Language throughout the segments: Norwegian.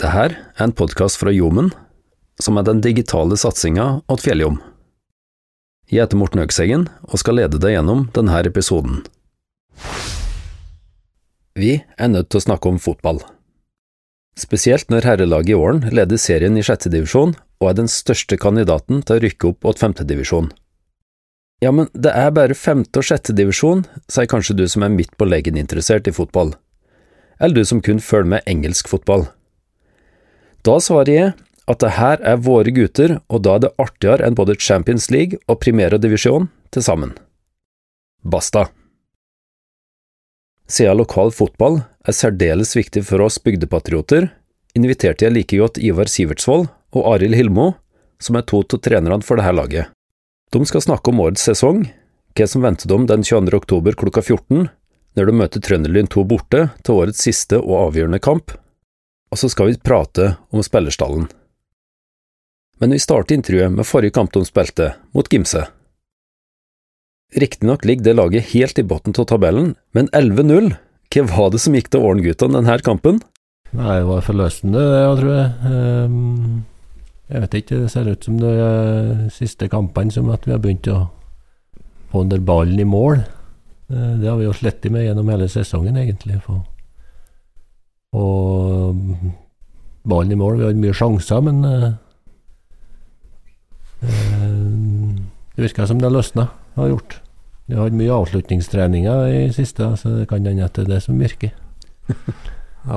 Det her er en podkast fra Jomen, som er den digitale satsinga åt Fjelljom. Jeg heter Morten Økseggen og skal lede deg gjennom denne episoden. Vi er nødt til å snakke om fotball. Spesielt når herrelaget i Åren leder serien i sjette divisjon og er den største kandidaten til å rykke opp åt femtedivisjon. Ja, men det er bare femte og sjette divisjon, sier kanskje du som er midt på leggen interessert i fotball. Eller du som kun følger med engelsk fotball. Da svarer jeg at det her er våre gutter, og da er det artigere enn både Champions League og Primera Divisjon til sammen. Basta. Siden lokal fotball er særdeles viktig for oss bygdepatrioter, inviterte jeg like godt Ivar Sivertsvold og Arild Hilmo, som er to av trenerne for dette laget. De skal snakke om årets sesong, hva som venter dem den 22. oktober klokka 14, når de møter Trønderlyn 2 borte til årets siste og avgjørende kamp, og så skal vi prate om spillerstallen. Men vi starter intervjuet med forrige kamp de spilte, mot Gimse. Riktignok ligger det laget helt i bunnen av tabellen, men 11-0, hva var det som gikk til Ålen-guttene denne kampen? Nei, det var forløsende, det, jeg tror jeg. Um, jeg vet ikke, det ser ut som er siste kampene som at vi har begynt å få under ballen i mål. Uh, det har vi jo slettet med gjennom hele sesongen, egentlig. For. Og ballen i mål, vi hadde mye sjanser, men uh, uh, det virker som det løsna, har gjort. Vi har hatt mye avslutningstreninger i siste, så det kan hende at det er det som virker. Ja.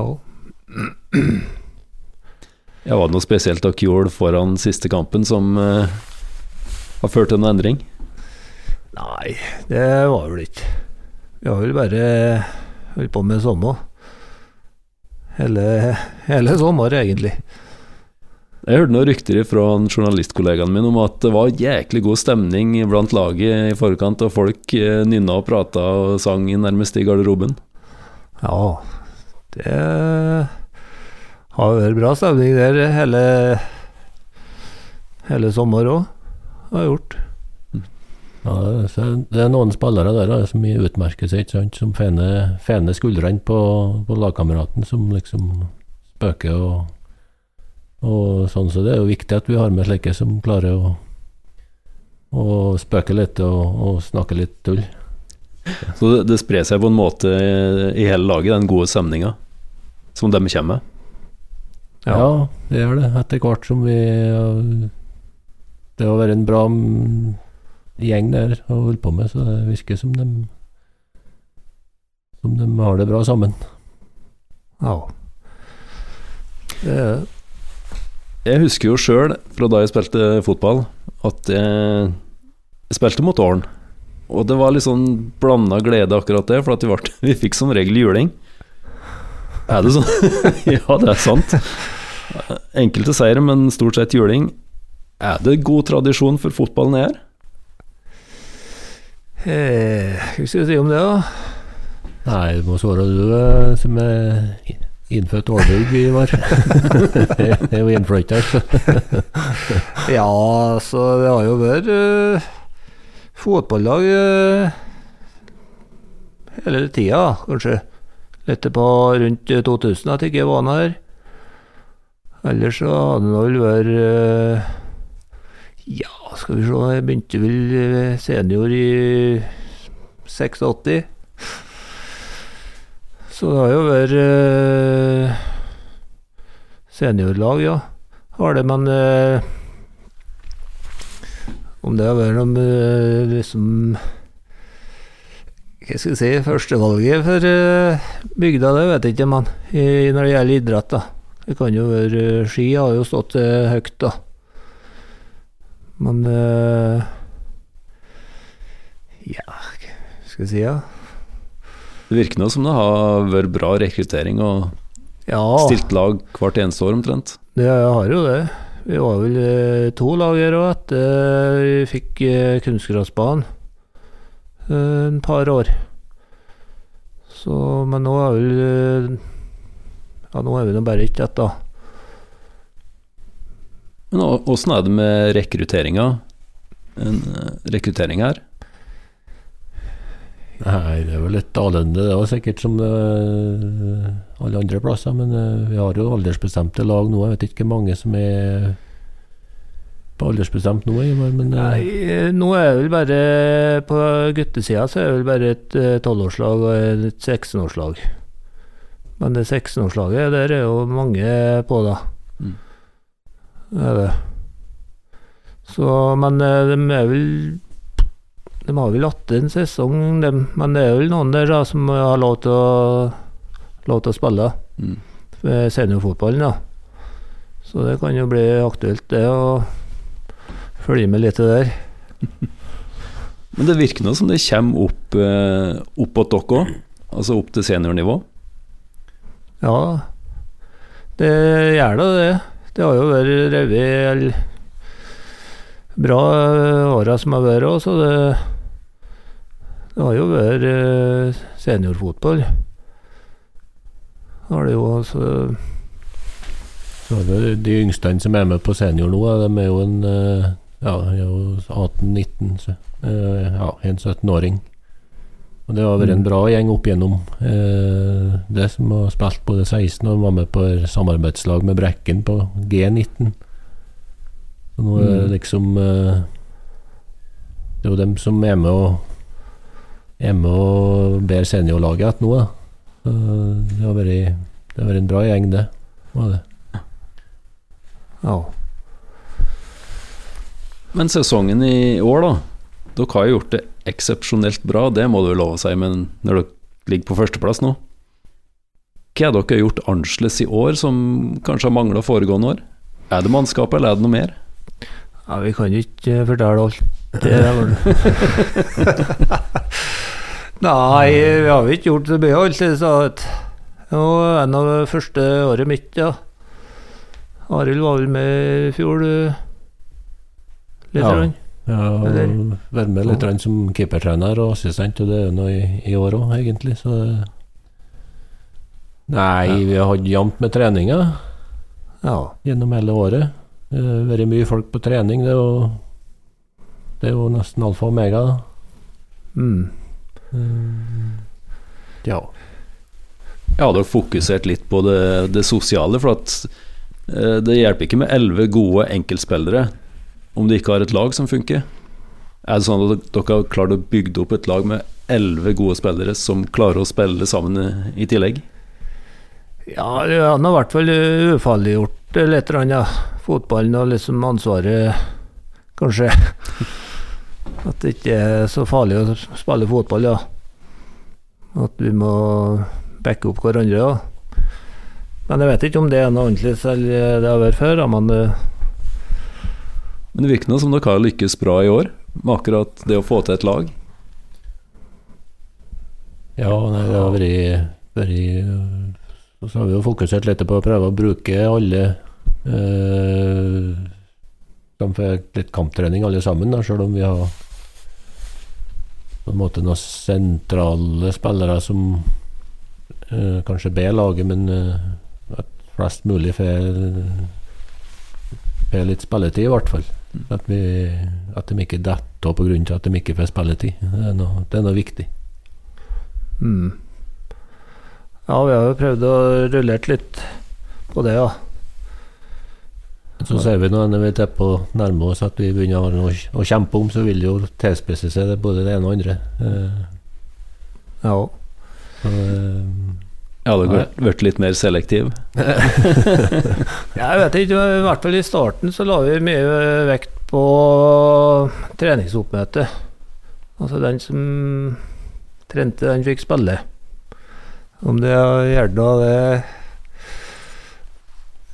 Ja, Var det noe spesielt dere gjorde foran siste kampen som eh, har ført til noen endring? Nei, det var vel ikke. Vi har vel bare holdt på med samme hele, hele sommer, egentlig. Jeg hørte noen rykter fra journalistkollegaen min om at det var jæklig god stemning blant laget i forkant, og folk uh, nynna og prata og sang nærmest i garderoben. Ja, det har vært bra stemning der hele, hele sommer òg. Har gjort. Ja, det er noen spillere der da, som utmerker seg, ikke sant? som fener, fener skuldrene på, på lagkameraten, som liksom spøker og, og sånn. Så det er jo viktig at vi har med slike som klarer å, å spøke litt og, og snakke litt tull. Så det, det sprer seg på en måte i hele laget, den gode stemninga som de kommer med? Ja. ja, det gjør det. Etter hvert som vi Det har vært en bra gjeng der og holder på med, så det virker som de Som de har det bra sammen. Ja. Det er det. Jeg husker jo sjøl, fra da jeg spilte fotball, at jeg, jeg spilte mot Åren. Og det var litt sånn blanda glede akkurat det, for at vi, ble, vi fikk som regel juling. Er det sånn? ja, det er sant. Enkelte seire, men stort sett juling. Er det god tradisjon for fotballen her? Eh, hva skal vi si om det, da? Nei, det må svare du eh, som er innfødt ålbygg, Ivar. det er jo innflytter. ja, så det har jo vært uh, fotballag uh, hele tida, kanskje. Litt på rundt 2000 at jeg ikke var her. Ellers så hadde det vel vært uh, Ja, skal vi se, jeg begynte vel senior i 86. Så det har jo vært uh, seniorlag, ja. Har det, men uh, om det har vært noe liksom Hva skal jeg si Førstevalget for bygda, det vet jeg ikke, men når det gjelder idrett, da. Det kan jo være Ski har jo stått høyt, da. Men uh, Ja, hva skal jeg si, ja. Det virker nå som det har vært bra rekruttering og ja. stilt lag hvert eneste år omtrent. Det har jo det. Vi var vel uh, to lag her òg etter vi fikk uh, kunstgressbanen en par år. Så, men nå er vel ja, nå er vi nå bare ikke ett, da. Men åssen er det med rekrutteringa? Rekruttering her? Nei, det er vel litt annerledes det òg, sikkert som eh, alle andre plasser. Men eh, vi har jo aldersbestemte lag nå. Jeg vet ikke hvor mange som er på aldersbestemt nå, Ivar. Men eh, Nei, eh, nå er det vel bare På guttesida så er det vel bare et eh, tolvårslag og et 16-årslag. Men det 16-årslaget, der er jo mange på, da. Mm. Er det. Så, men eh, de er vel De har vel hatt en sesong, de. Men det er vel noen der da som har lov til å, lov til å spille Mm. seniorfotballen, da. Så det kan jo bli aktuelt, det å følge med litt der. Men det virker nå som det kommer opp, eh, opp til dere òg, altså opp til seniornivå. Ja, det gjør da det. Det har jo vært revet bra åra som har vært òg, så det, det har jo vært eh, seniorfotball. Har det jo altså så det de yngste som er med på senior nå, de er jo en eh, ja, de er jo 18-19, eh, ja, en 17-åring. Og det har vært en bra gjeng opp igjennom. Eh, det som har spilt både 16 og var med på samarbeidslag med Brekken på G19. Så nå er det Mm. liksom eh, Det er jo dem som er med og er med og ber seniorlaget igjen nå, da. Det har vært, det har vært en bra gjeng, det. Var det. Ja. Men sesongen i år, da. Dere har gjort det eksepsjonelt bra, det må du love å si, men når dere ligger på førsteplass nå Hva har dere gjort annerledes i år som kanskje har mangla foregående år? Er det mannskapet, eller er det noe mer? ja, vi kan jo ikke eh, fortelle alt. Det er vel Nei, vi har ikke gjort så mye at det var en av det første året mitt, ja. Arild var vel med i fjor. Litt. Ja. grann. Ja? Være med litt ja. som keepertrener og assistent, og det er noe i, i år òg, egentlig. Så Nei, Ja. vi har hatt jevnt med treninger Ja. gjennom hele året. Det har vært mye folk på trening. Det er jo, det er jo nesten alfa og omega. Mm. Ja. Jeg hadde fokusert litt på det, det sosiale, for at eh, det hjelper ikke med elleve gode enkeltspillere om du ikke har et lag som funker. Er det sånn at dere har klart å bygge opp et lag med elleve gode spillere som klarer å spille sammen i- tillegg? Ja, det har i hvert fall ufarliggjort litt, grann, ja. fotballen og liksom ansvaret, kanskje. At det ikke er så farlig å spille fotball, ja. At vi må backe opp hverandre, ja. Men jeg vet ikke om det er noe ordentlig selv det har vært før, ja, men eh, Men det virker nå som dere har lykkes bra i år med akkurat det å få til et lag. Ja, det har vært, så har vi jo fokusert litt på å prøve å bruke alle De får litt kamptrening alle sammen, da, selv om vi har på en måte noen sentrale spillere som eh, kanskje B-laget, men eh, at flest mulig får litt spilletid, i hvert fall. At, vi, at de ikke detter pga. at de ikke får spilletid. Det er noe, det er noe viktig. mm. Ja, vi har jo prøvd å rullere litt på det, ja. Så ser vi nå når vi er på nærme oss at vi begynner å å kjempe om, så vil det jo tilspisse seg både det ene og andre. Eh, Ja. så, eh, Ja, du har vært litt mer selektiv. Jeg vet ikke, i hvert fall i starten så la vi mye vekt på treningsoppmøte. Altså den som trente, den fikk spille. Om det gjør noe,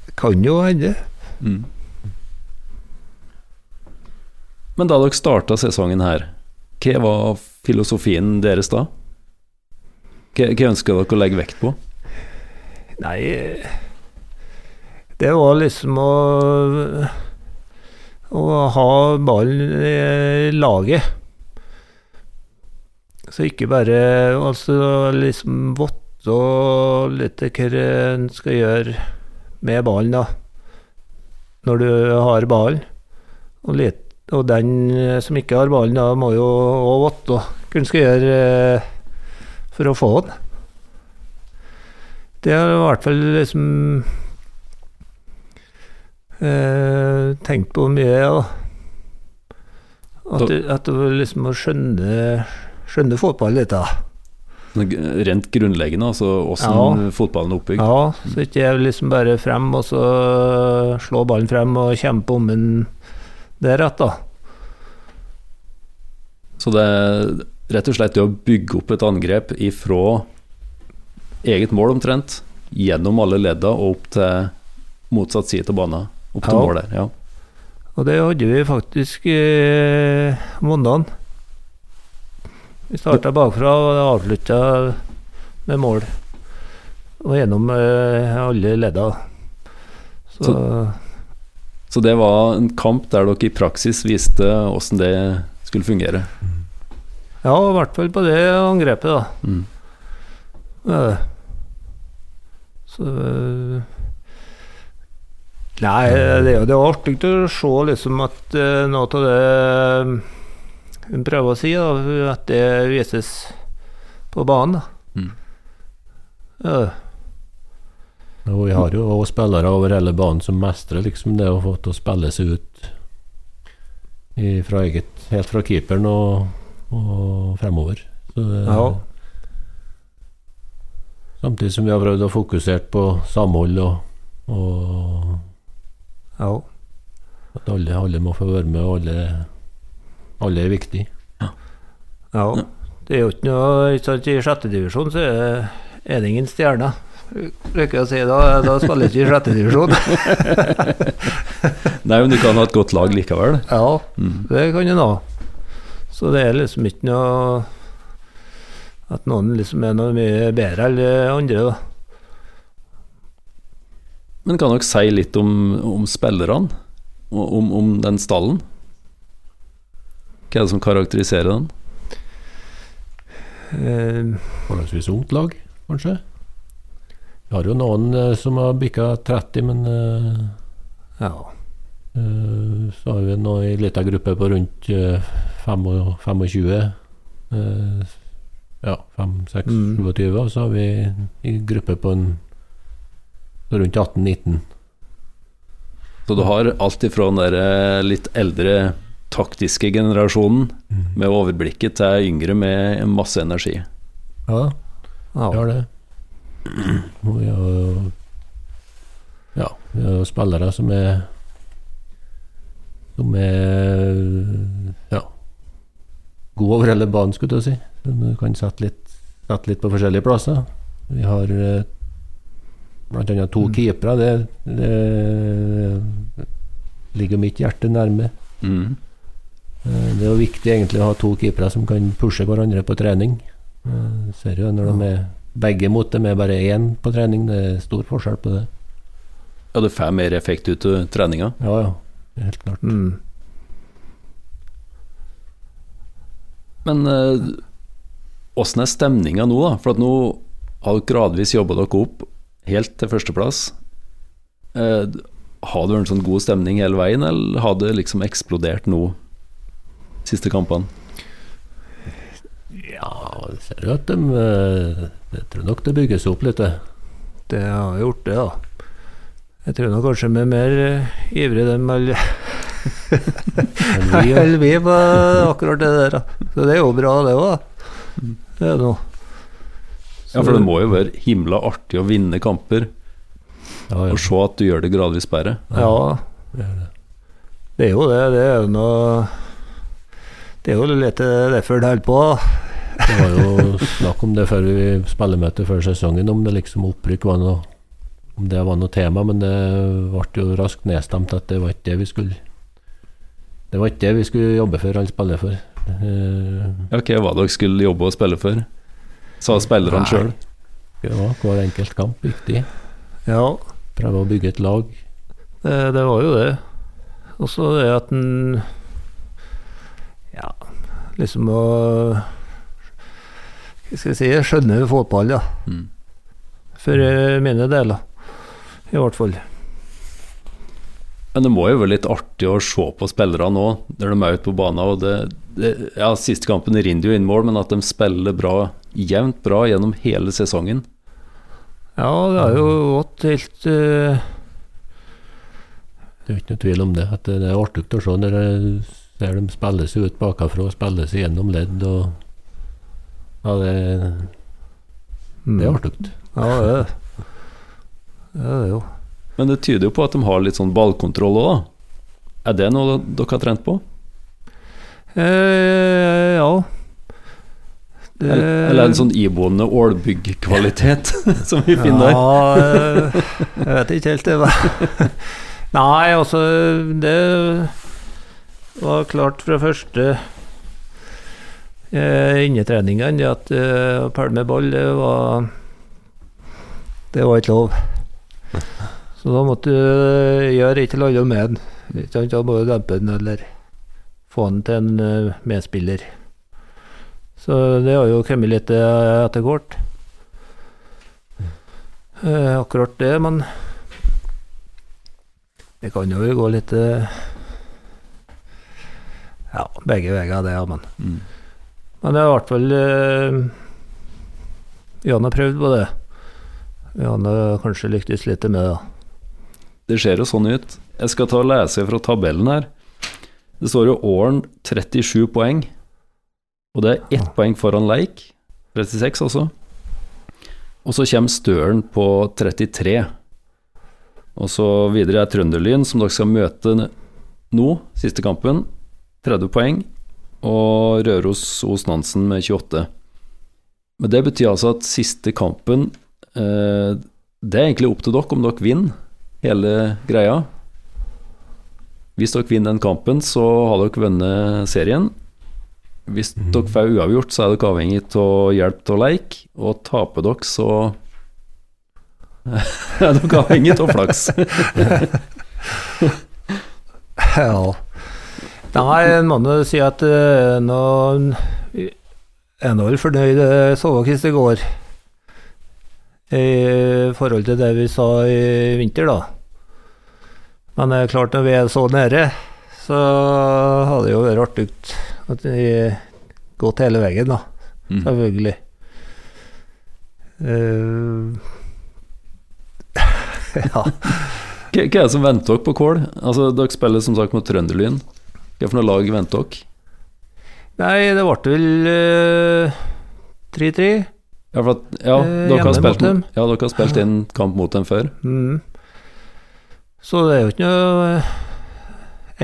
det kan jo hende. Mm. Men da dere starta sesongen her, hva var filosofien deres da? Hva, hva ønsker dere å legge vekt på? Nei Det var liksom å Å ha ballen i laget. Så ikke bare Altså liksom votte litt hva en skal gjøre med ballen, da. Når du har ballen. Og, og den som ikke har ballen, da må jo òg votte hva en skal gjøre eh, for å få den. Det har jeg i hvert fall liksom eh, tenkt på mye, ja. At, du- at du liksom må skjønne, skjønne fotball litt, da. Sånn Rent grunnleggende, altså åssen fotballen er oppbygd. Ja, så ikke jeg liksom bare frem og så slå ballen frem og kjempe om den der rett, da. Så det rett og slett det å bygge opp et angrep ifra eget mål omtrent, gjennom alle ledda og opp til motsatt side av banen. Opp til Ja. mål der, ja. Og det hadde vi faktisk eh, mandagen. Vi starta bakfra og avslutta med mål. Og gjennom eh, alle ledda. Så, Så det var en kamp der dere i praksis viste åssen det skulle fungere. Ja, i hvert fall på det angrepet, da. Mm. Ja. Så eh, Nei, det er jo det er artig å se liksom at eh, noe av det hun prøver å si, da, at det vises på banen. da. Mm. Ja. Og vi har jo også spillere over hele banen som mestrer liksom det å få til å spille seg ut i, fra eget, helt fra keeperen og, og fremover. Så det, Ja. Samtidig som vi har prøvd å fokusere på samhold og, og ja. at alle, alle må få være med, og alle, alle er viktige. ja. Det er jo ikke noe ikke sant, I sjettedivisjon så er det, er det ingen stjerner. Bruker jeg å si da, da spiller jeg ikke i sjettedivisjon. Nei, men du kan ha et godt lag likevel. ja, Mm. det kan du ha. Så det er liksom ikke noe At noen liksom er noe mye bedre enn andre, da. Men kan dere si litt om, om spillerne? Og Om, om den stallen? Hva er det som karakteriserer den? Eh, Forholdsvis ungt lag, kanskje. Vi har jo noen eh, som har bikka 30, men eh, ja. Eh, så har vi nå ei lita gruppe på rundt eh, fem og- 25. eh, ja, 5-6-27, Mm. og så har vi ei gruppe på en rundt 18-19. Så du har alt ifra den eh, litt eldre taktiske generasjonen med overblikket til yngre med masse energi. Ja, ja. vi har det. Og vi har jo Ja, vi har spillere som er Som er Ja god over hele banen, skulle jeg si. Som du kan sette litt, sette litt på forskjellige plasser. Vi har bl.a. blant annet to Mm. keepere. Det, det ligger mitt hjerte nærme. Mm. Eh, Det er jo viktig egentlig å ha to keepere som kan pushe hverandre på trening. Eh, Ser jo når de er begge mot dem er bare én på trening, det er stor forskjell på det. Ja, du får mer effekt ut av treninga. Ja, ja. Helt klart. Mm. Men eh, åssen er stemninga nå, da? For at nå har dere gradvis jobba dere opp helt til førsteplass. Eh, har det vært en sånn god stemning hele veien, eller har det liksom eksplodert nå, siste kampene? Ja, det ser at de eh, Jeg tror nok det bygges opp litt, det. Det har gjort det, da. Jeg tror nok kanskje vi er mer uh, ivrige dem vi, enn vi på akkurat det der. Så det er jo bra, det òg. Det er noe. Ja, for det må jo være himla artig å vinne kamper, ja, ja, og se at du gjør det gradvis bedre. Ja, det er det. det er jo det. Det er jo noe Det er jo litt derfor det holder på. Det var jo snakk om det før vi spillemøte før sesongen, om det liksom opprykk var noe Om det var noe tema, men det ble jo raskt nedstemt at det var ikke det vi skulle Det var ikke det vi skulle jobbe for eller spille for. Ok, Ja, hva dere skulle jobbe og spille for? Sa spillerne sjøl. Det var hver enkelt kamp viktig. Ja, Prøve å bygge et lag. det, det var jo det. Og så det at en Ja, liksom å Hva skal jeg si Skjønne fotball, da. Mm. For eh, mine deler, i hvert fall. Men det må jo være litt artig å se på spillere nå, når de er ute på banen. og det, det, ja, Siste kampen rinner jo inn mål, men at de spiller bra, jevnt bra gjennom hele sesongen. Ja, det har jo gått helt uh... Det er jo ikke noe tvil om det. At det er artig å se når de ser dem spille seg ut bakafra og seg gjennom ledd. og Ja, det, det er artig. Ja, det er det. Det er jo. Men det tyder jo på at de har litt sånn ballkontroll òg, da. Er det noe dere har trent på? Eh, ja. Det, Eller, en sånn iboende ålbyggkvalitet som vi finner der? Ja, eh, jeg vet ikke helt det. Nei, altså Det var klart fra første eh, innetreningene at eh, å pælme ball, det var Det var ikke lov. Så da måtte du gjøre ikke annet med den. Ikke sant? Da må du dempe den eller få den til en eh, medspiller. Så det har jo kommet litt eh, etter hvert. Eh, akkurat det, men det kan jo gå litt Ja, begge veier, det, ja, men Mm. Men det er i hvert fall eh, Jan har prøvd på det. Jan har kanskje lyktes litt med det. Det ser jo sånn ut. Jeg skal ta og lese fra tabellen her. Det står jo Åren 37 poeng, og det er ett poeng foran Leik. 36, altså. Og så kommer Støren på 33. Og så videre er Trønderlyn, som dere skal møte nå, siste kampen. 30 poeng. Og Røros Os Nansen med 28. Men det betyr altså at siste kampen eh, Det er egentlig opp til dere om dere vinner hele greia. Hvis dere vinner den kampen, så har dere vunnet serien. Hvis dere får uavgjort, så er dere avhengig av hjelp til leik. Og taper dere, så er dere avhengig av flaks. Ja. Nei, en må jo si at uh, nå er nå vel fornøyd uh, så det i går. I forhold til det vi sa i vinter, da. Men det er klart, når vi er så nære, så hadde det jo vært artig at vi gått hele veien, da. Mm. Selvfølgelig. Uh, ja. Hva er det som venter dere på Kål? Altså, dere spiller som sagt mot Trønderlyn. Hva for noe lag venter dere? Nei, det ble vel eh, 3-3. Ja, for at, ja, Eh, dere har spilt, ja, dere har spilt inn kamp mot dem før. Mm. Så det er jo ikke noe eh,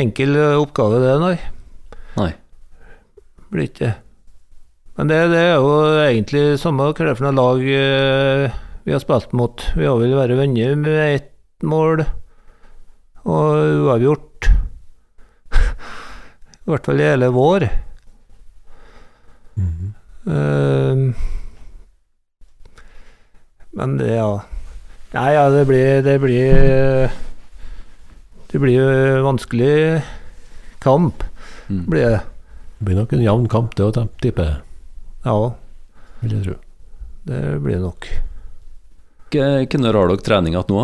enkel eh, oppgave, det, nei. Nei. Blir ikke det. Men det, det er jo egentlig samme noe lag vi har spilt mot. Vi har vel vært venner med ett mål og uavgjort. I hvert fall i hele vår. Mhm. Eh, men det, ja Nei, ja, det blir Det blir Det blir jo vanskelig kamp, Mm. blir det. Det blir nok en jevn kamp, det å jeg. Ja, vil jeg tro. det blir det nok. Når har dere trening igjen nå?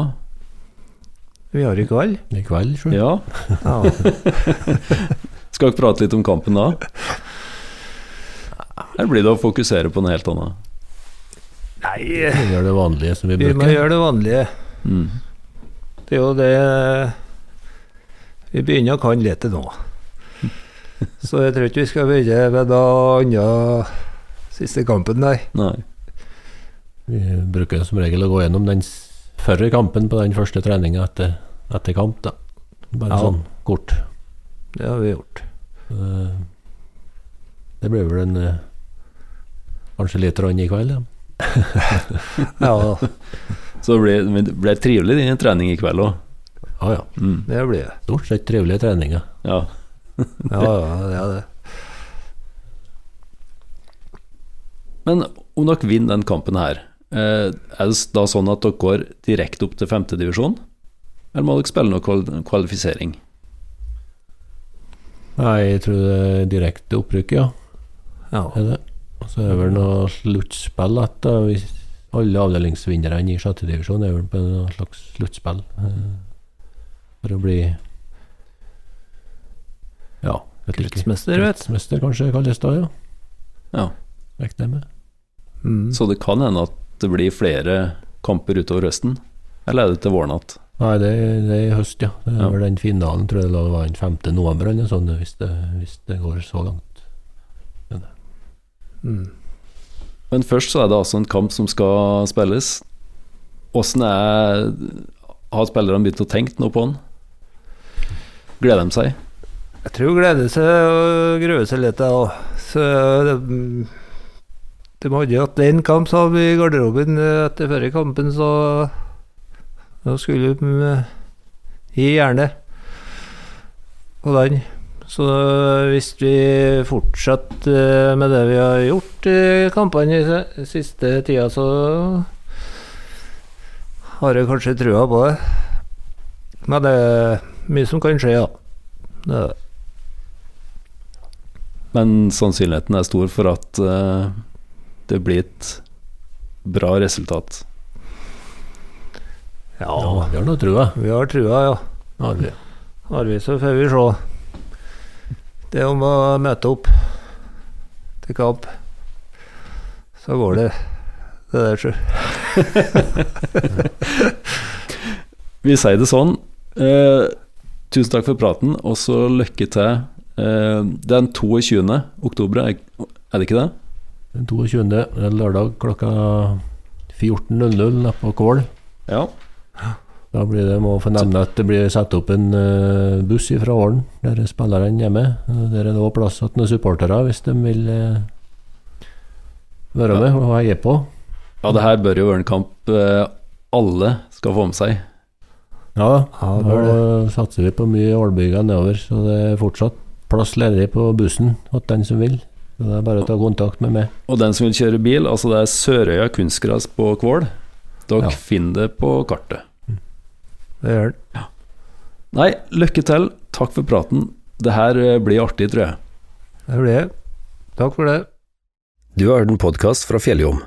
Vi har i kveld. I kveld, sjøl. Ja. Skal dere prate litt om kampen da? Her blir det å fokusere på noe helt annet. Nei, Vi gjør det vanlige som vi bruker. vi må gjøre det vanlige. Mm. Det er jo det vi begynner å kan litt nå. Så jeg tror ikke vi skal begynne med noe annet siste kampen, nei. Nei. Vi bruker som regel å gå gjennom den førre kampen på den første treninga etter, etter kamp, da. Bare Ja. sånn kort. Det har vi gjort. Eh, Det blir vel en eh, Kanskje litt rann i kveld, ja. Ja, Så det blir, det blir trivelig din trening i kveld òg. Ja ja. Mm. det blir det. Stort sett trivelige treninger. Ja. Ja, ja, det er det. Men om dere vinner den kampen her, eh, er det da sånn at dere går direkte opp til femtedivisjon? Eller må dere spille noe kvalifisering? Nei, jeg tror det er direkte opprykk, ja. Ja. Er det. Og så er det vel noe sluttspill at hvis alle avdelingsvinnerne i sjette divisjon er vel på noe slags sluttspill. eh, For å bli Ja. vet ikke. Kretsmester, vet. Kretsmester kanskje kalles det, ja. Ja. Regner jeg med. Mm. Så det kan hende at det blir flere kamper utover høsten? Eller er det til våren igjen? Nei, det, det er i høst, ja. Det er Ja. vel den finalen, tror jeg det var den 5. november eller noe sånt, hvis det, hvis det går så langt. Mm. Men først så er det altså en kamp som skal spilles. Åssen Har spillerne begynt å tenke noe på den? Gleder de seg? Jeg tror hun gleder seg og gruer seg litt, òg. Så de hadde jo hatt én kamp, sa vi i garderoben eh, etter forrige kampen, så da skulle de eh, gi jernet på den. Så hvis vi fortsetter eh, med det vi har gjort i kampene i siste tida, så har jeg kanskje trua på det. Men det er mye som kan skje, ja. Det det. Men sannsynligheten er stor for at eh, det blir et bra resultat. Ja, vi har noe trua. Vi har trua, ja. Har vi. Har vi, så får vi se. Det er om å møte opp til kamp. Så går det, det der, tror Vi sier det sånn. Eh, tusen takk for praten, og så lykke til. Eh, den 22. oktober, er er det ikke det? Den 22. er lørdag klokka 14.00 på Kål. Ja. Da blir det, må få nevne at det blir satt opp en eh, buss fra Ålen, der spillerne er med. Eh, Der er det også plass til noen supportere hvis de vil eh, være med og heie på. ja, det her bør jo være en kamp eh, alle skal få med seg. Ja, Ja, nå det. satser vi på mye ålbygger nedover, så det er fortsatt plass ledig på bussen til den som vil. Så det er bare å ta kontakt med meg. Og den som vil kjøre bil, altså det er Sørøya kunstgras på Kvål. Dere Ja. finner det på kartet. Det gjør den. Nei, lykke til. Takk for praten. Det her eh, blir artig, tror jeg. Det blir det. Takk for det. Du har hørt en podkast fra Fjelljom.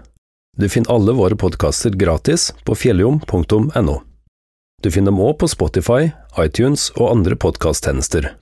Du finner alle våre podkaster gratis på fjelljom.no. Du finner dem òg på Spotify, iTunes og andre podkasttjenester.